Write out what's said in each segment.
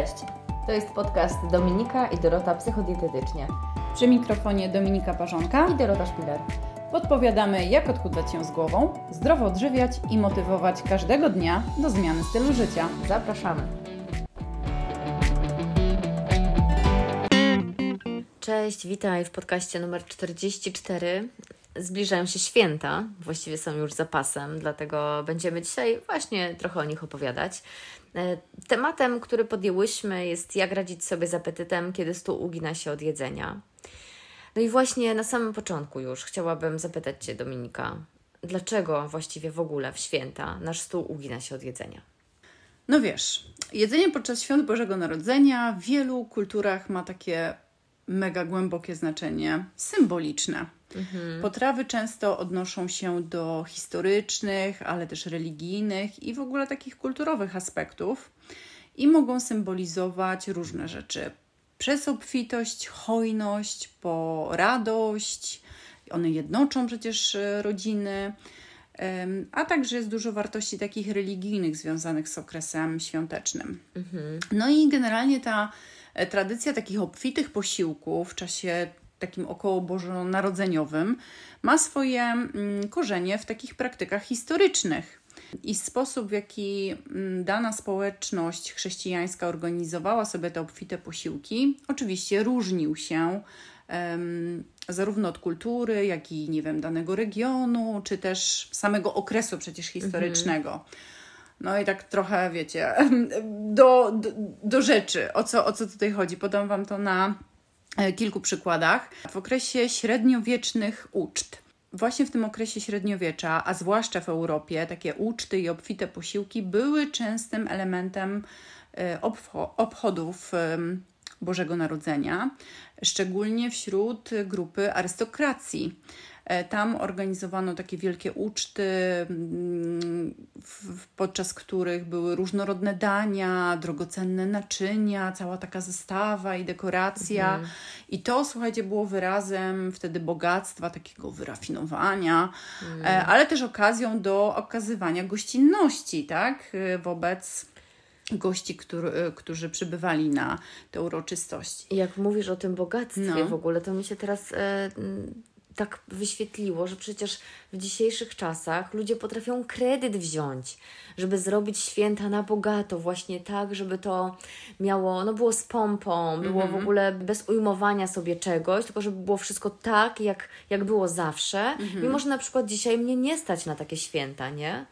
Cześć! To jest podcast Dominika i Dorota Psychodietetycznie Przy mikrofonie Dominika Parzonka i Dorota Szpiler. podpowiadamy, jak odchudzać się z głową, zdrowo odżywiać i motywować każdego dnia do zmiany stylu życia. Zapraszamy! Cześć, witaj w podcaście numer 44. Zbliżają się święta, właściwie są już zapasem, dlatego będziemy dzisiaj właśnie trochę o nich opowiadać. E, Tematem, który podjęłyśmy, jest jak radzić sobie z apetytem, kiedy stół ugina się od jedzenia. No i właśnie na samym początku już chciałabym zapytać Cię, Dominika, dlaczego właściwie w ogóle w święta nasz stół ugina się od jedzenia? No wiesz, jedzenie podczas świąt Bożego Narodzenia w wielu kulturach ma takie mega głębokie znaczenie symboliczne. Potrawy często odnoszą się do historycznych, ale też religijnych i w ogóle takich kulturowych aspektów i mogą symbolizować różne rzeczy. Przez obfitość, hojność, po radość. One jednoczą przecież e, rodziny. A także jest dużo wartości takich religijnych związanych z okresem świątecznym. No i generalnie ta tradycja takich obfitych posiłków w czasie takim około bożonarodzeniowym ma swoje mm, korzenie w takich praktykach historycznych. I sposób, w jaki mm, dana społeczność chrześcijańska organizowała sobie te obfite posiłki, oczywiście różnił się em, zarówno od kultury, jak i nie wiem, danego regionu, czy też samego okresu przecież historycznego. No i tak trochę, wiecie, do, do, do rzeczy, o co, o co tutaj chodzi. Podam Wam to na e, kilku przykładach. W okresie średniowiecznych uczt, właśnie w tym okresie średniowiecza, a zwłaszcza w Europie, takie uczty i obfite posiłki były częstym elementem e, obcho- obchodów Bożego Narodzenia, szczególnie wśród grupy arystokracji. E, Tam organizowano takie wielkie uczty, mm, podczas których były różnorodne dania, drogocenne naczynia, cała taka zestawa i dekoracja. I to, słuchajcie, było wyrazem wtedy bogactwa, takiego wyrafinowania, e, ale też okazją do okazywania gościnności, tak, e, wobec gości, który, którzy przybywali na te uroczystości. Jak mówisz o tym bogactwie No. w ogóle, to mi się teraz e, tak wyświetliło, że przecież w dzisiejszych czasach ludzie potrafią kredyt wziąć, żeby zrobić święta na bogato, właśnie tak, żeby to miało, no było z pompą, było w ogóle bez ujmowania sobie czegoś, tylko żeby było wszystko tak, jak, jak było zawsze, mimo że na przykład dzisiaj mnie nie stać na takie święta, nie?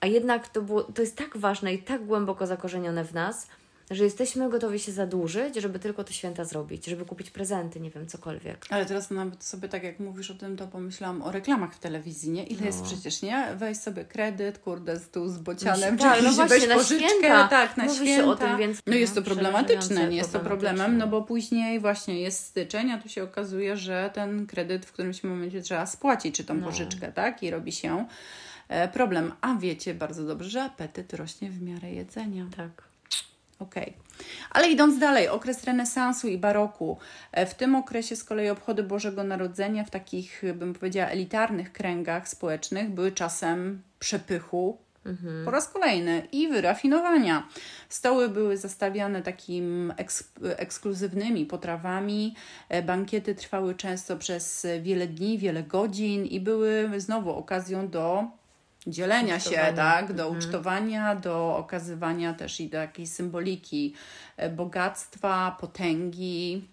A jednak to, było, to jest tak ważne i tak głęboko zakorzenione w nas, że jesteśmy gotowi się zadłużyć, żeby tylko te święta zrobić, żeby kupić prezenty, nie wiem, cokolwiek. Ale teraz nawet sobie tak jak mówisz o tym, to pomyślałam o reklamach w telewizji, nie? Ile jest przecież, nie? Weź sobie kredyt, kurde, stół z bocianem, tak, czy no właśnie, weź na pożyczkę, święta. tak, na Mówi się święta. o tym, więc- no jest to no, problematyczne, nie jest to problemem, no bo później właśnie jest styczeń, a tu się okazuje, że ten kredyt w którymś momencie trzeba spłacić, czy tą No. pożyczkę, tak? I robi się e, problem. A wiecie bardzo dobrze, że apetyt rośnie w miarę jedzenia. Tak. Okej. Ale idąc dalej, okres renesansu i baroku. E, W tym okresie z kolei obchody Bożego Narodzenia w takich, bym powiedziała, elitarnych kręgach społecznych były czasem przepychu po raz kolejny i wyrafinowania. Stoły były zastawiane takim eks ekskluzywnymi potrawami. E, Bankiety trwały często przez wiele dni, wiele godzin i były znowu okazją do dzielenia się, tak, do ucztowania, do okazywania też i do jakiejś symboliki e, bogactwa, potęgi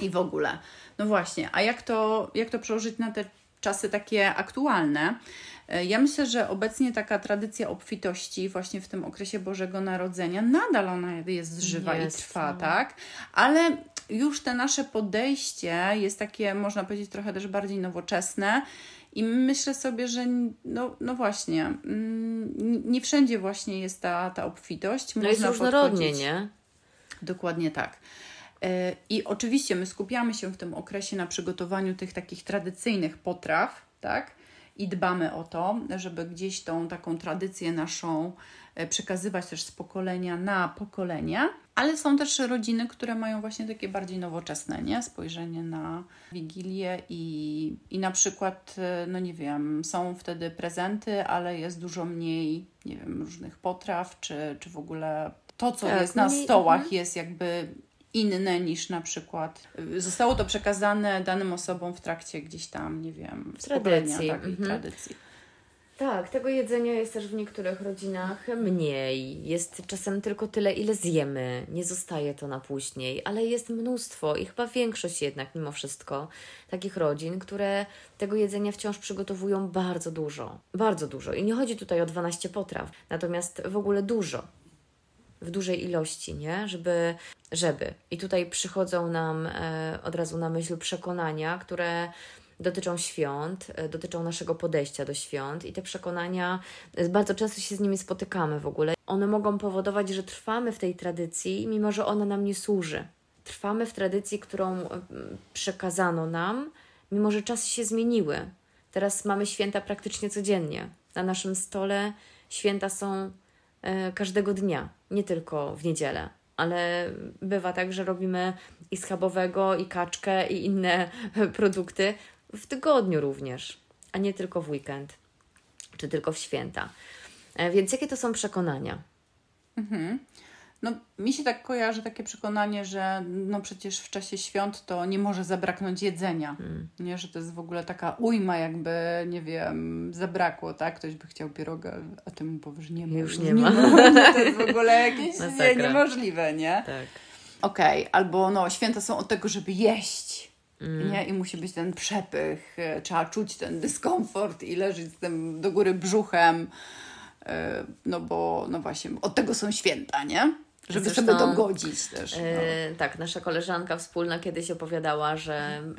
i w ogóle. No właśnie, a jak to, jak to przełożyć na te czasy takie aktualne? E, Ja myślę, że obecnie taka tradycja obfitości właśnie w tym okresie Bożego Narodzenia nadal ona jest żywa Jest, i trwa, no. tak? Ale już te nasze podejście jest takie, można powiedzieć, trochę też bardziej nowoczesne. I myślę sobie, że no, no właśnie, mm, nie wszędzie właśnie jest ta, ta obfitość. No jest Można różnorodnie, podchodzić- nie? Dokładnie tak. E, I oczywiście my skupiamy się w tym okresie na przygotowaniu tych takich tradycyjnych potraw, tak? I dbamy o to, żeby gdzieś tą taką tradycję naszą e, przekazywać też z pokolenia na pokolenie. Ale są też rodziny, które mają właśnie takie bardziej nowoczesne nie? spojrzenie na Wigilię i, i na przykład, e, no nie wiem, są wtedy prezenty, ale jest dużo mniej, nie wiem, różnych potraw, czy, czy w ogóle to, co Tak, jest na mniej- stołach, mhm. jest jakby inne niż na przykład y, zostało to przekazane danym osobom w trakcie gdzieś tam, nie wiem, Tradycji, pokolenia, tak, i mhm. tradycji. Tak, tego jedzenia jest też w niektórych rodzinach mniej. Jest czasem tylko tyle, ile zjemy. Nie zostaje to na później, ale jest mnóstwo i chyba większość jednak, mimo wszystko, takich rodzin, które tego jedzenia wciąż przygotowują bardzo dużo. Bardzo dużo. I nie chodzi tutaj o 12 potraw, natomiast w ogóle dużo. W dużej ilości, nie? Żeby, żeby. I tutaj przychodzą nam e, od razu na myśl przekonania, które dotyczą świąt, e, dotyczą naszego podejścia do świąt i te przekonania, e, bardzo często się z nimi spotykamy w ogóle. One mogą powodować, że trwamy w tej tradycji, mimo że ona nam nie służy. Trwamy w tradycji, którą e, przekazano nam, mimo że czasy się zmieniły. Teraz mamy święta praktycznie codziennie. Na naszym stole święta są każdego dnia, nie tylko w niedzielę. Ale bywa tak, że robimy i schabowego, i kaczkę, i inne produkty w tygodniu również, a nie tylko w weekend, czy tylko w święta. E, Więc jakie to są przekonania? No, mi się tak kojarzy takie przekonanie, że no przecież w czasie świąt to nie może zabraknąć jedzenia. Hmm. Nie, że to jest w ogóle taka ujma, jakby, nie wiem, zabrakło, tak? Ktoś by chciał pieroga, a ty mu powiesz, nie ma. Już nie ma. No, to jest w ogóle jakieś nie, niemożliwe, nie? Tak. Okej, albo no, święta są od tego, żeby jeść. Mm. Nie? I musi być ten przepych, e, trzeba czuć ten dyskomfort i leżeć z tym do góry brzuchem. e, No bo, no właśnie, od tego są święta, nie? Żeby Zresztą, sobie dogodzić też. No. E, tak, nasza koleżanka wspólna kiedyś opowiadała, że em,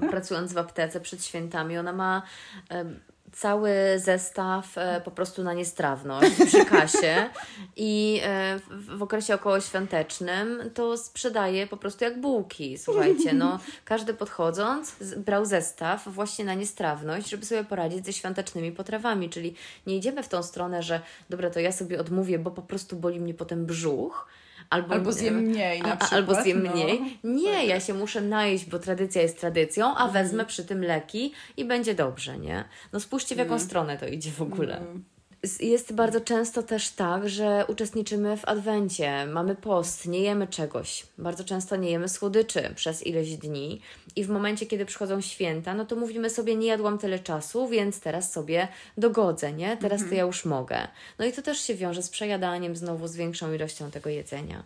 pracując w aptece przed świętami, ona ma em, cały zestaw e, po prostu na niestrawność przy kasie i e, w, okresie okołoświątecznym to sprzedaje po prostu jak bułki. Słuchajcie, no każdy podchodząc brał zestaw właśnie na niestrawność, żeby sobie poradzić ze świątecznymi potrawami, czyli nie idziemy w tą stronę, że dobra, to ja sobie odmówię, bo po prostu boli mnie potem brzuch, Albo, Albo zjem mniej na przykład. Albo zjem no. mniej. Nie, ja się muszę najeść, bo tradycja jest tradycją, a Mhm. wezmę przy tym leki i będzie dobrze, nie? No spójrzcie, w jaką Mhm. stronę to idzie w ogóle. Z- Jest bardzo często też tak, że uczestniczymy w adwencie, mamy post, nie jemy czegoś. Bardzo często nie jemy słodyczy przez ileś dni i w momencie, kiedy przychodzą święta, no to mówimy sobie, nie jadłam tyle czasu, więc teraz sobie dogodzę, nie? Teraz Mhm. to ja już mogę. No i to też się wiąże z przejadaniem znowu, z większą ilością tego jedzenia.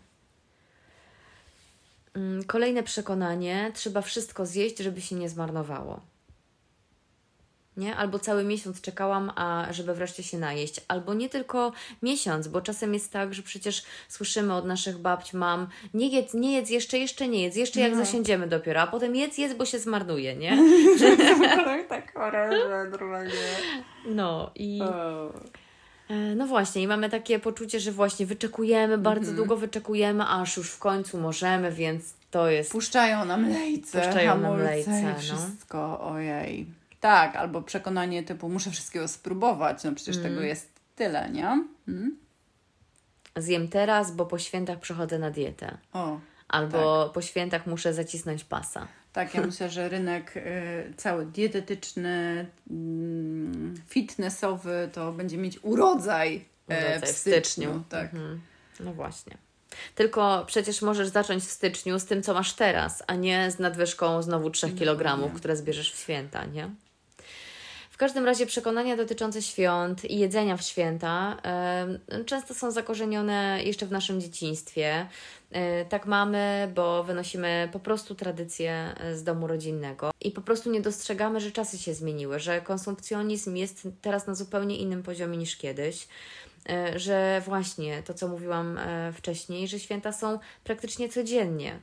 Mm, Kolejne przekonanie, trzeba wszystko zjeść, żeby się nie zmarnowało. Nie? Albo cały miesiąc czekałam, a żeby wreszcie się najeść. Albo nie tylko miesiąc, bo czasem jest tak, że przecież słyszymy od naszych babć, mam, nie jedz, nie jedz, jeszcze, jeszcze nie jedz, jeszcze jak No. zasiądziemy dopiero, a potem jedz, jedz, bo się zmarnuje, nie? tak chore, normalnie. No i... E, No właśnie, i mamy takie poczucie, że właśnie wyczekujemy, bardzo Mhm. długo wyczekujemy, aż już w końcu możemy, więc to jest Puszczają nam lejce, Puszczają nam lejce, no. wszystko, ojej. Tak, albo przekonanie typu muszę wszystkiego spróbować, no przecież Mm. tego jest tyle, nie? Mm? zjem teraz, bo po świętach przechodzę na dietę. O, Albo po świętach muszę zacisnąć pasa. tak, ja myślę, że rynek y, cały dietetyczny, mm, fitnessowy to będzie mieć urodzaj, e, Urodzaj w styczniu. Tak. Mhm. No właśnie. Tylko przecież możesz zacząć w styczniu z tym, co masz teraz, a nie z nadwyżką znowu 3 kg, które zbierzesz w święta, nie? W każdym razie przekonania dotyczące świąt i jedzenia w święta em, często są zakorzenione jeszcze w naszym dzieciństwie. E, tak mamy, bo wynosimy po prostu tradycje e, z domu rodzinnego i po prostu nie dostrzegamy, że czasy się zmieniły, że konsumpcjonizm jest teraz na zupełnie innym poziomie niż kiedyś. E, Że właśnie to, co mówiłam wcześniej, że święta są praktycznie codziennie.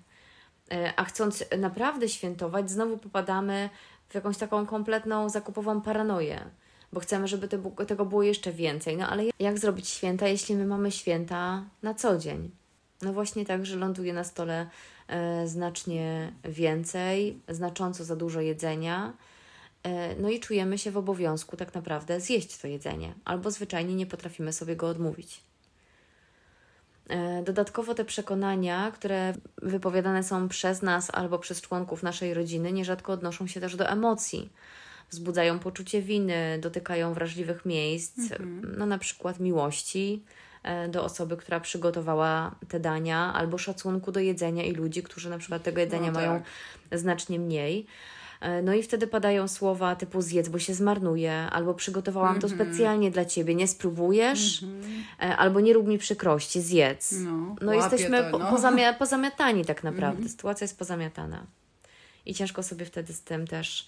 A chcąc naprawdę świętować, znowu popadamy w jakąś taką kompletną zakupową paranoję, bo chcemy, żeby tego było jeszcze więcej. No ale jak zrobić święta, jeśli my mamy święta na co dzień? No właśnie tak, że ląduje na stole e, znacznie więcej, znacząco za dużo jedzenia. e, No i czujemy się w obowiązku tak naprawdę zjeść to jedzenie, albo zwyczajnie nie potrafimy sobie go odmówić. E, Dodatkowo te przekonania, które wypowiadane są przez nas albo przez członków naszej rodziny, nierzadko odnoszą się też do emocji. Wzbudzają poczucie winy, dotykają wrażliwych miejsc, no na przykład miłości, e, do osoby, która przygotowała te dania, albo szacunku do jedzenia i ludzi, którzy na przykład tego jedzenia No tak. mają znacznie mniej. E, No i wtedy padają słowa typu zjedz, bo się zmarnuje, albo przygotowałam to Mhm. specjalnie dla ciebie, nie spróbujesz, e, albo nie rób mi przykrości, zjedz. No, No jesteśmy to, no. Mhm. pozamia, pozamiatani tak naprawdę. Sytuacja jest pozamiatana. I ciężko sobie wtedy z tym też,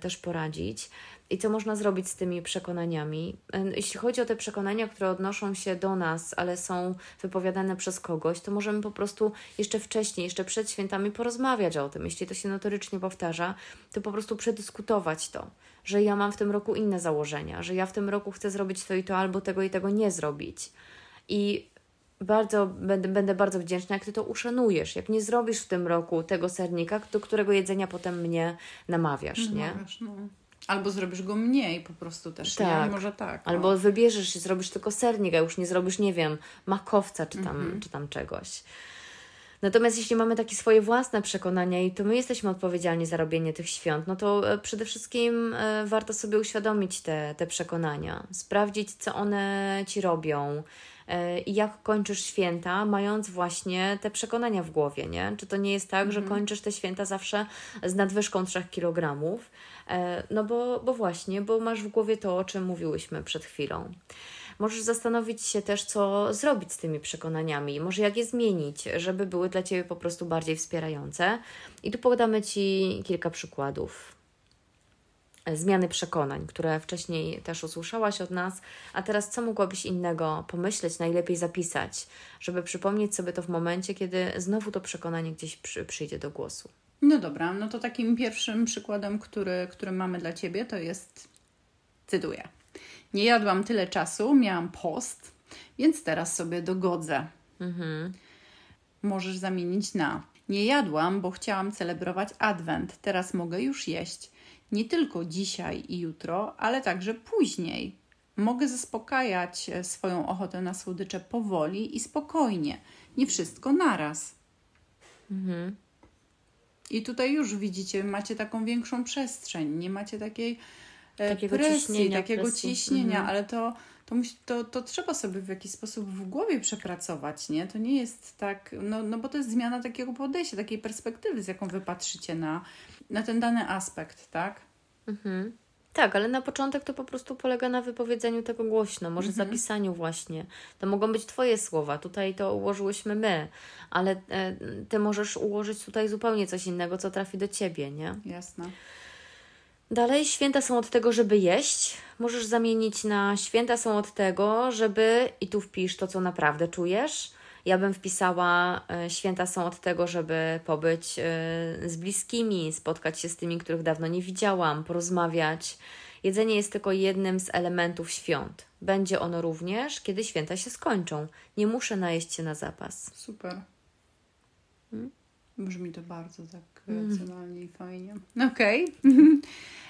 też poradzić. I co można zrobić z tymi przekonaniami? E, Jeśli chodzi o te przekonania, które odnoszą się do nas, ale są wypowiadane przez kogoś, to możemy po prostu jeszcze wcześniej, jeszcze przed świętami porozmawiać o tym. Jeśli to się notorycznie powtarza, to po prostu przedyskutować to, że ja mam w tym roku inne założenia, że ja w tym roku chcę zrobić to i to, albo tego i tego nie zrobić. I bardzo będę, będę bardzo wdzięczna, jak ty to uszanujesz. Jak nie zrobisz w tym roku tego sernika, do którego jedzenia potem mnie namawiasz, nie? Namawiasz, no. Albo zrobisz go mniej po prostu też, Tak. nie? Może tak. o. Albo wybierzesz i zrobisz tylko sernik, a już nie zrobisz, nie wiem, makowca czy tam, czy tam czegoś. Natomiast jeśli mamy takie swoje własne przekonania i to my jesteśmy odpowiedzialni za robienie tych świąt, no to e, przede wszystkim e, warto sobie uświadomić te, te przekonania, sprawdzić, co one ci robią i jak kończysz święta, mając właśnie te przekonania w głowie, nie? Czy to nie jest tak, że kończysz te święta zawsze z nadwyżką 3 kg? E, No bo, bo właśnie, bo masz w głowie to, o czym mówiłyśmy przed chwilą. Możesz zastanowić się też, co zrobić z tymi przekonaniami, może jak je zmienić, żeby były dla Ciebie po prostu bardziej wspierające. I tu podamy Ci kilka przykładów. Zmiany przekonań, które wcześniej też usłyszałaś od nas, a teraz co mogłabyś innego pomyśleć, najlepiej zapisać, żeby przypomnieć sobie to w momencie, kiedy znowu to przekonanie gdzieś przy, przyjdzie do głosu. No dobra, no to takim pierwszym przykładem, który, który mamy dla Ciebie, to jest, cytuję, nie jadłam tyle czasu, miałam post, więc teraz sobie dogodzę. Możesz zamienić na nie jadłam, bo chciałam celebrować Adwent, teraz mogę już jeść. Nie tylko dzisiaj i jutro, ale także później. Mogę zaspokajać e, swoją ochotę na słodycze powoli i spokojnie, nie wszystko naraz. I tutaj już widzicie, macie taką większą przestrzeń, nie macie takiej e, Takiego presji, ciśnienia, takiego presji. ciśnienia, Mhm. ale to, to, to, to trzeba sobie w jakiś sposób w głowie przepracować, nie? To nie jest tak, no, no bo to jest zmiana takiego podejścia, takiej perspektywy, z jaką wy patrzycie na, na ten dany aspekt, tak? Mhm. Tak, ale na początek to po prostu polega na wypowiedzeniu tego głośno, może zapisaniu właśnie. To mogą być Twoje słowa, tutaj to ułożyłyśmy my, ale e, Ty możesz ułożyć tutaj zupełnie coś innego, co trafi do Ciebie, nie? Jasne. Dalej, święta są od tego, żeby jeść. Możesz zamienić na święta są od tego, żeby, i tu wpisz to, co naprawdę czujesz. Ja bym wpisała, e, święta są od tego, żeby pobyć e, z bliskimi, spotkać się z tymi, których dawno nie widziałam, porozmawiać. Jedzenie jest tylko jednym z elementów świąt. Będzie ono również, kiedy święta się skończą. Nie muszę najeść się na zapas. Super. Brzmi to bardzo tak Mm. racjonalnie i fajnie. Okej.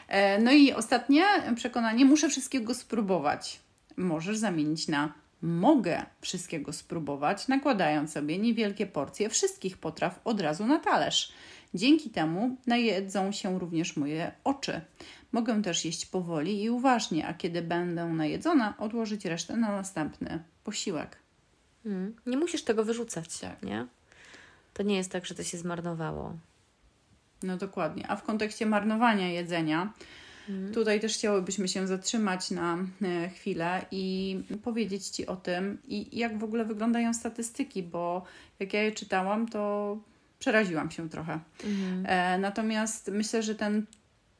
E, no i ostatnie przekonanie, muszę wszystkiego spróbować. Możesz zamienić na mogę wszystkiego spróbować, nakładając sobie niewielkie porcje wszystkich potraw od razu na talerz. Dzięki temu najedzą się również moje oczy. Mogę też jeść powoli i uważnie, a kiedy będę najedzona, odłożyć resztę na następny posiłek. Mm. Nie musisz tego wyrzucać, Tak. nie? To nie jest tak, że to się zmarnowało. No dokładnie. A w kontekście marnowania jedzenia, tutaj też chciałybyśmy się zatrzymać na e, chwilę i powiedzieć Ci o tym, i jak w ogóle wyglądają statystyki, bo jak ja je czytałam, to przeraziłam się trochę. E, natomiast myślę, że ten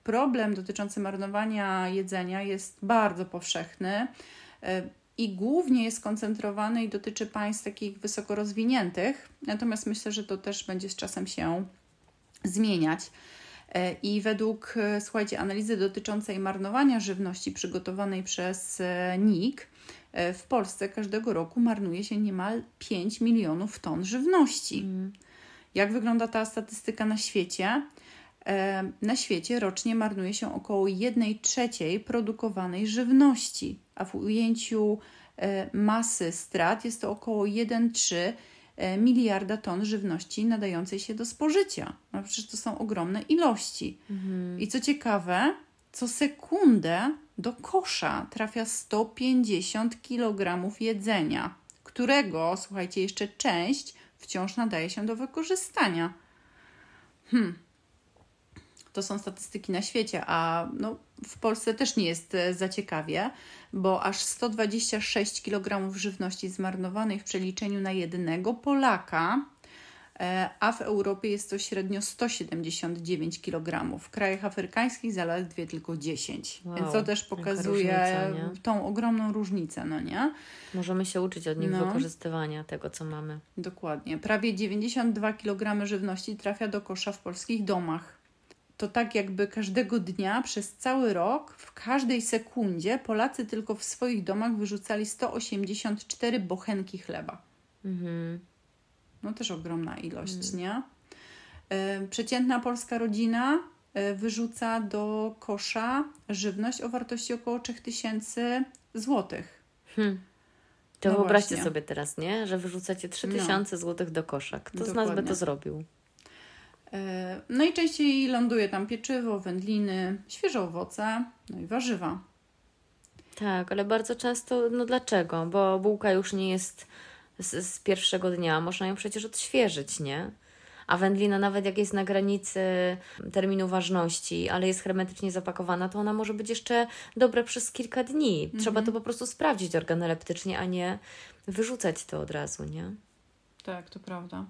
problem dotyczący marnowania jedzenia jest bardzo powszechny. E, I głównie jest skoncentrowany i dotyczy państw takich wysoko rozwiniętych, natomiast myślę, że to też będzie z czasem się zmieniać. E, I według, e, słuchajcie, analizy dotyczącej marnowania żywności przygotowanej przez e, NIK, w Polsce każdego roku marnuje się niemal 5 milionów ton żywności. Jak wygląda ta statystyka na świecie? Na świecie rocznie marnuje się około 1 trzeciej produkowanej żywności, a w ujęciu masy strat jest to około 1,3 e, miliarda ton żywności nadającej się do spożycia. No przecież to są ogromne ilości. I co ciekawe, Co sekundę do kosza trafia 150 kg jedzenia, którego, słuchajcie, jeszcze część wciąż nadaje się do wykorzystania. Hmm. To są statystyki na świecie, a no, w Polsce też nie jest e, za ciekawie, bo aż 126 kg żywności zmarnowanej w przeliczeniu na jednego Polaka E, a w Europie jest to średnio 179 kg. W krajach afrykańskich zaledwie tylko 10. Wow, Więc to też pokazuje różnica, tą ogromną różnicę, no nie? Możemy się uczyć od nich no. wykorzystywania tego, co mamy. Dokładnie. Prawie 92 kg żywności trafia do kosza w polskich domach. To tak jakby każdego dnia przez cały rok, w każdej sekundzie Polacy tylko w swoich domach wyrzucali 184 bochenki chleba. Mhm. No też ogromna ilość, mm. nie? E, przeciętna polska rodzina e, wyrzuca do kosza żywność o wartości około 3000 złotych. Hmm. To no wyobraźcie właśnie. sobie teraz, nie? Że wyrzucacie 3000 no. złotych do kosza. Kto Dokładnie. z nas by to zrobił? E, najczęściej ląduje tam pieczywo, wędliny, świeże owoce, no i warzywa. Tak, ale bardzo często, no dlaczego? Bo bułka już nie jest z, z pierwszego dnia. Można ją przecież odświeżyć, nie? A wędlina, nawet jak jest na granicy terminu ważności, ale jest hermetycznie zapakowana, to ona może być jeszcze dobra przez kilka dni. Trzeba mhm. to po prostu sprawdzić organoleptycznie, a nie wyrzucać to od razu, nie? Tak, to prawda.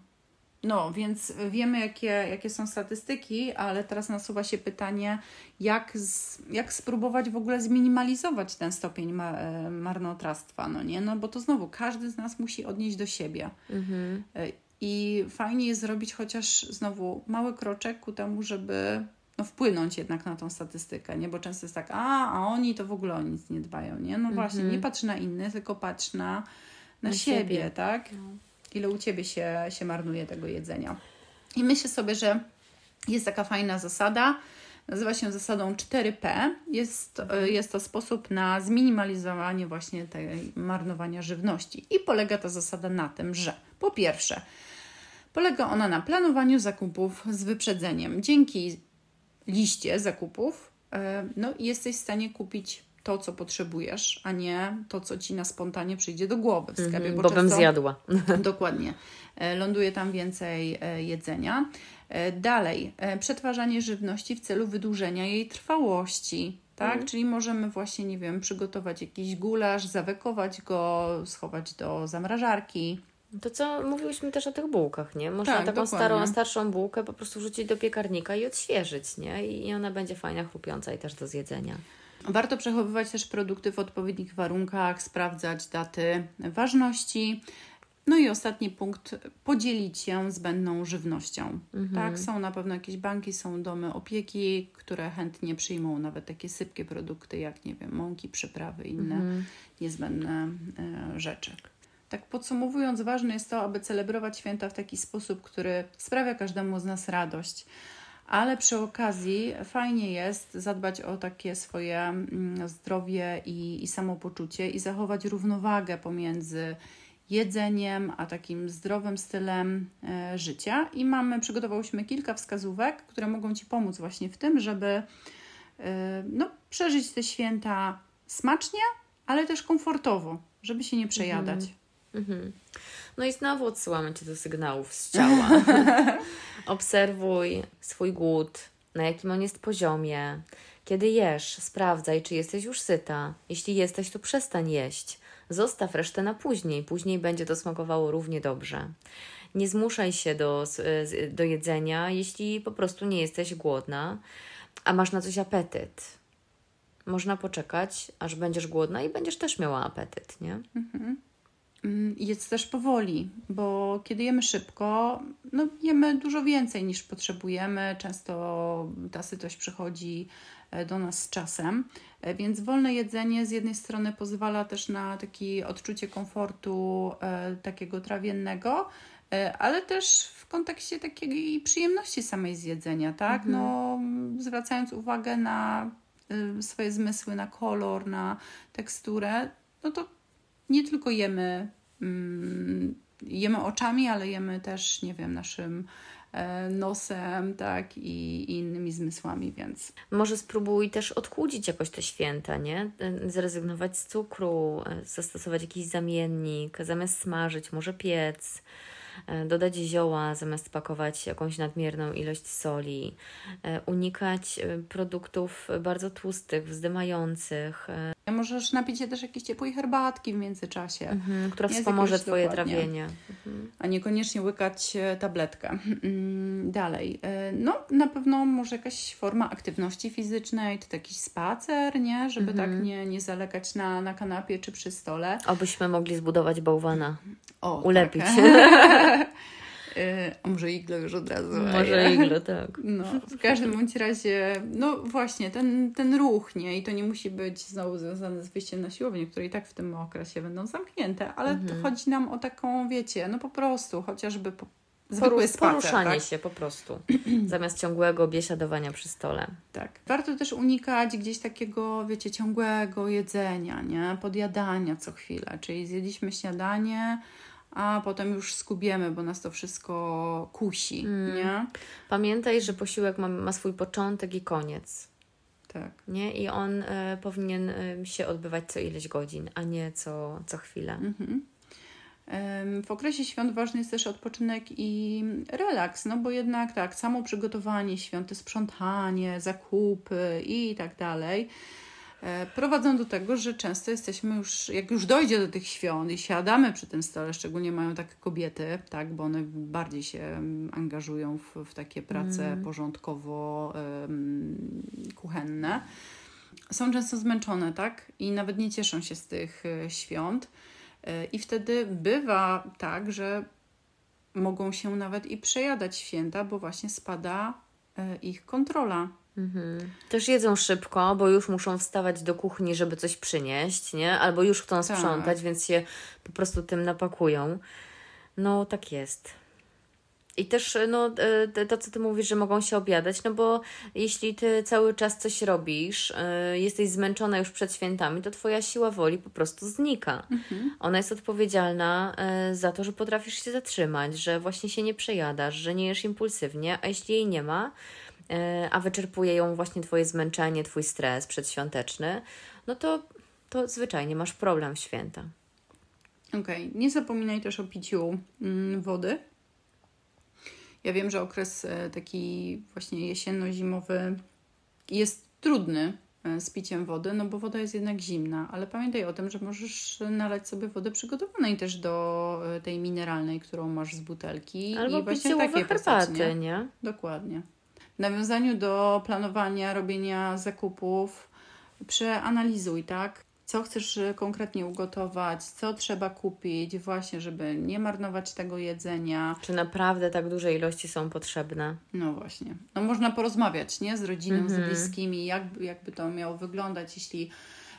No, więc wiemy, jakie, jakie są statystyki, ale teraz nasuwa się pytanie, jak, z, jak spróbować w ogóle zminimalizować ten stopień ma, e, marnotrawstwa, no nie? No bo to znowu, każdy z nas musi odnieść do siebie. Mhm. E, I fajnie jest zrobić chociaż znowu mały kroczek ku temu, żeby no, wpłynąć jednak na tą statystykę, nie? Bo często jest tak, a, a oni to w ogóle o nic nie dbają, nie? No właśnie, mhm. nie patrz na innych, tylko patrz na, na, na siebie, siebie, tak? No ile u Ciebie się, się marnuje tego jedzenia. I myślę sobie, że jest taka fajna zasada, nazywa się zasadą 4P. Jest, jest to sposób na zminimalizowanie właśnie tej marnowania żywności. I polega ta zasada na tym, że po pierwsze, polega ona na planowaniu zakupów z wyprzedzeniem. Dzięki liście zakupów e, no, jesteś w stanie kupić to, co potrzebujesz, a nie to, co ci na spontanie przyjdzie do głowy w sklepie. Mm, bo, bo bym zjadła. Dokładnie. E, ląduje tam więcej e, jedzenia. E, dalej, przetwarzanie żywności w celu wydłużenia jej trwałości. Tak? Mhm. Czyli możemy właśnie, nie wiem, przygotować jakiś gulasz, zawekować go, schować do zamrażarki. To co mówiłyśmy też o tych bułkach, nie? Można tak, taką starą, starszą bułkę po prostu wrzucić do piekarnika i odświeżyć, nie? I ona będzie fajna, chrupiąca i też do zjedzenia. Warto przechowywać też produkty w odpowiednich warunkach, sprawdzać daty ważności. No i ostatni punkt, podzielić się zbędną żywnością. Mhm. Tak, są na pewno jakieś banki, są domy opieki, które chętnie przyjmą nawet takie sypkie produkty, jak nie wiem, mąki, przyprawy, inne mhm. niezbędne e, rzeczy. Tak podsumowując, ważne jest to, aby celebrować święta w taki sposób, który sprawia każdemu z nas radość ale przy okazji fajnie jest zadbać o takie swoje mm, zdrowie i, i samopoczucie i zachować równowagę pomiędzy jedzeniem, a takim zdrowym stylem e, życia. I mamy, przygotowałyśmy kilka wskazówek, które mogą Ci pomóc właśnie w tym, żeby e, no, przeżyć te święta smacznie, ale też komfortowo, żeby się nie przejadać. Mhm. Mhm. No i znowu odsyłamy Cię do sygnałów z ciała. Obserwuj swój głód, na jakim on jest poziomie. Kiedy jesz, sprawdzaj, czy jesteś już syta. Jeśli jesteś, to przestań jeść. Zostaw resztę na później. Później będzie to smakowało równie dobrze. Nie zmuszaj się do, do jedzenia, jeśli po prostu nie jesteś głodna, a masz na coś apetyt. Można poczekać, aż będziesz głodna i będziesz też miała apetyt, nie? Mhm. Mm, jest też powoli, bo kiedy jemy szybko, no jemy dużo więcej niż potrzebujemy. Często ta sytość przychodzi e, do nas z czasem, e, więc wolne jedzenie z jednej strony pozwala też na takie odczucie komfortu e, takiego trawiennego, ale też w kontekście takiej przyjemności samej zjedzenia, tak? Mhm. No, zwracając uwagę na swoje zmysły, na kolor, na teksturę, no to nie tylko jemy, mm, jemy oczami, ale jemy też, nie wiem, naszym e, nosem, tak, i, innymi zmysłami, więc... Może spróbuj też odchudzić jakoś te święta, nie? Zrezygnować z cukru, e, zastosować jakiś zamiennik, zamiast smażyć, może piec. E, dodać zioła zamiast pakować jakąś nadmierną ilość soli, e, unikać e, produktów bardzo tłustych, wzdymających. Możesz napić się też jakiejś ciepłej herbatki w międzyczasie, mhm, która wspomoże Twoje dokładnie. trawienie. Mhm. A niekoniecznie łykać tabletkę. Mm, dalej. No, na pewno może jakaś forma aktywności fizycznej, to jakiś spacer, nie? Żeby tak mhm. tak nie, nie zalegać na, na kanapie czy przy stole. Obyśmy mogli zbudować bałwana. O, ulepić. Tak. A może iglo już od razu. Może iglo, tak. No, w każdym bądź razie, no właśnie, ten, ten ruch, nie? I to nie musi być znowu związane z wyjściem na siłownię, które i tak w tym okresie będą zamknięte, ale mhm. chodzi nam o taką, wiecie, no po prostu, chociażby po, zwykły spacer, Poruszanie tak? się po prostu, zamiast ciągłego biesiadowania przy stole. Tak. Warto też unikać gdzieś takiego, wiecie, ciągłego jedzenia, nie? Podjadania co chwilę, czyli zjedliśmy śniadanie, a potem już skubiemy, bo nas to wszystko kusi, mm. nie? Pamiętaj, że posiłek ma, ma swój początek i koniec. Tak. Nie? I on y, powinien y, się odbywać co ileś godzin, a nie co, co chwilę. Mhm. W okresie świąt ważny jest też odpoczynek i relaks, no bo jednak tak, samo przygotowanie świąt, sprzątanie, zakupy i tak dalej prowadzą do tego, że często jesteśmy już, jak już dojdzie do tych świąt i siadamy przy tym stole, szczególnie mają takie kobiety, tak, bo one bardziej się mm, angażują w, w takie prace mm. porządkowo-kuchenne, są często zmęczone, tak, i nawet nie cieszą się z tych e, świąt. E, I wtedy bywa tak, że mogą się nawet i przejadać święta, bo właśnie spada ich kontrola Mhm. Też jedzą szybko, bo już muszą wstawać do kuchni, żeby coś przynieść, nie? Albo już chcą tak. sprzątać, tak. więc się po prostu tym napakują. No, tak jest. I też no, e, to, co ty mówisz, że mogą się obiadać, no bo jeśli ty cały czas coś robisz, e, jesteś zmęczona już przed świętami, to twoja siła woli po prostu znika. Mhm. Ona jest odpowiedzialna e, za to, że potrafisz się zatrzymać, że właśnie się nie przejadasz, że nie jesz impulsywnie, a jeśli jej nie ma, E, a wyczerpuje ją właśnie Twoje zmęczenie, Twój stres przedświąteczny, no to, to zwyczajnie masz problem w święta. Okej, okay. nie zapominaj też o piciu mm, wody. Ja wiem, że okres e, taki właśnie jesienno-zimowy jest trudny e, z piciem wody, no bo woda jest jednak zimna, ale pamiętaj o tym, że możesz nalać sobie wodę przygotowanej też do tej mineralnej, którą masz z butelki. Albo I właśnie takie herbaty, nie? Dokładnie nawiązaniu do planowania, robienia zakupów, przeanalizuj, tak? Co chcesz konkretnie ugotować, co trzeba kupić, właśnie, żeby nie marnować tego jedzenia. Czy naprawdę tak duże ilości są potrzebne? No właśnie. No można porozmawiać, nie? Z rodziną, mm -hmm. z mhm. bliskimi, jak, jakby to miało wyglądać, jeśli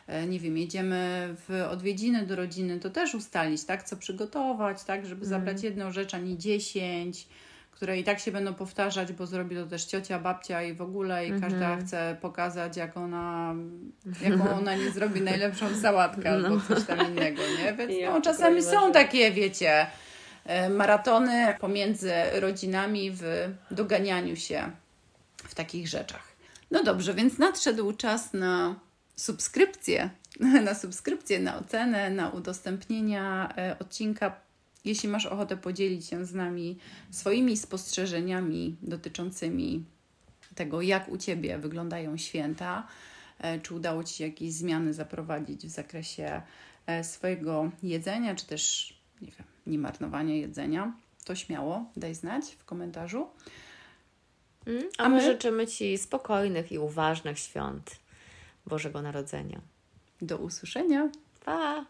e, nie wiem, jedziemy w odwiedziny do rodziny, to też ustalić, tak, co przygotować, tak, żeby zabrać mm. jedną rzecz, a nie dziesięć które i tak się będą powtarzać, bo zrobi to też ciocia, babcia i w ogóle i -hmm. każda chce pokazać, jak ona, jaką ona nie zrobi najlepszą sałatkę no. albo coś tam innego, nie? Więc no, czasami są takie, wiecie, e, maratony pomiędzy rodzinami w doganianiu się w takich rzeczach. No dobrze, więc nadszedł czas na subskrypcję, na subskrypcję, na ocenę, na udostępnienia e, odcinka jeśli masz ochotę podzielić się z nami swoimi spostrzeżeniami dotyczącymi tego, jak u Ciebie wyglądają święta, e, czy udało Ci się jakieś zmiany zaprowadzić w zakresie e, swojego jedzenia, czy też nie wiem, nie marnowania jedzenia, to śmiało daj znać w komentarzu. Mm, a, a my życzymy Ci spokojnych i uważnych świąt Bożego Narodzenia. Do usłyszenia. Pa!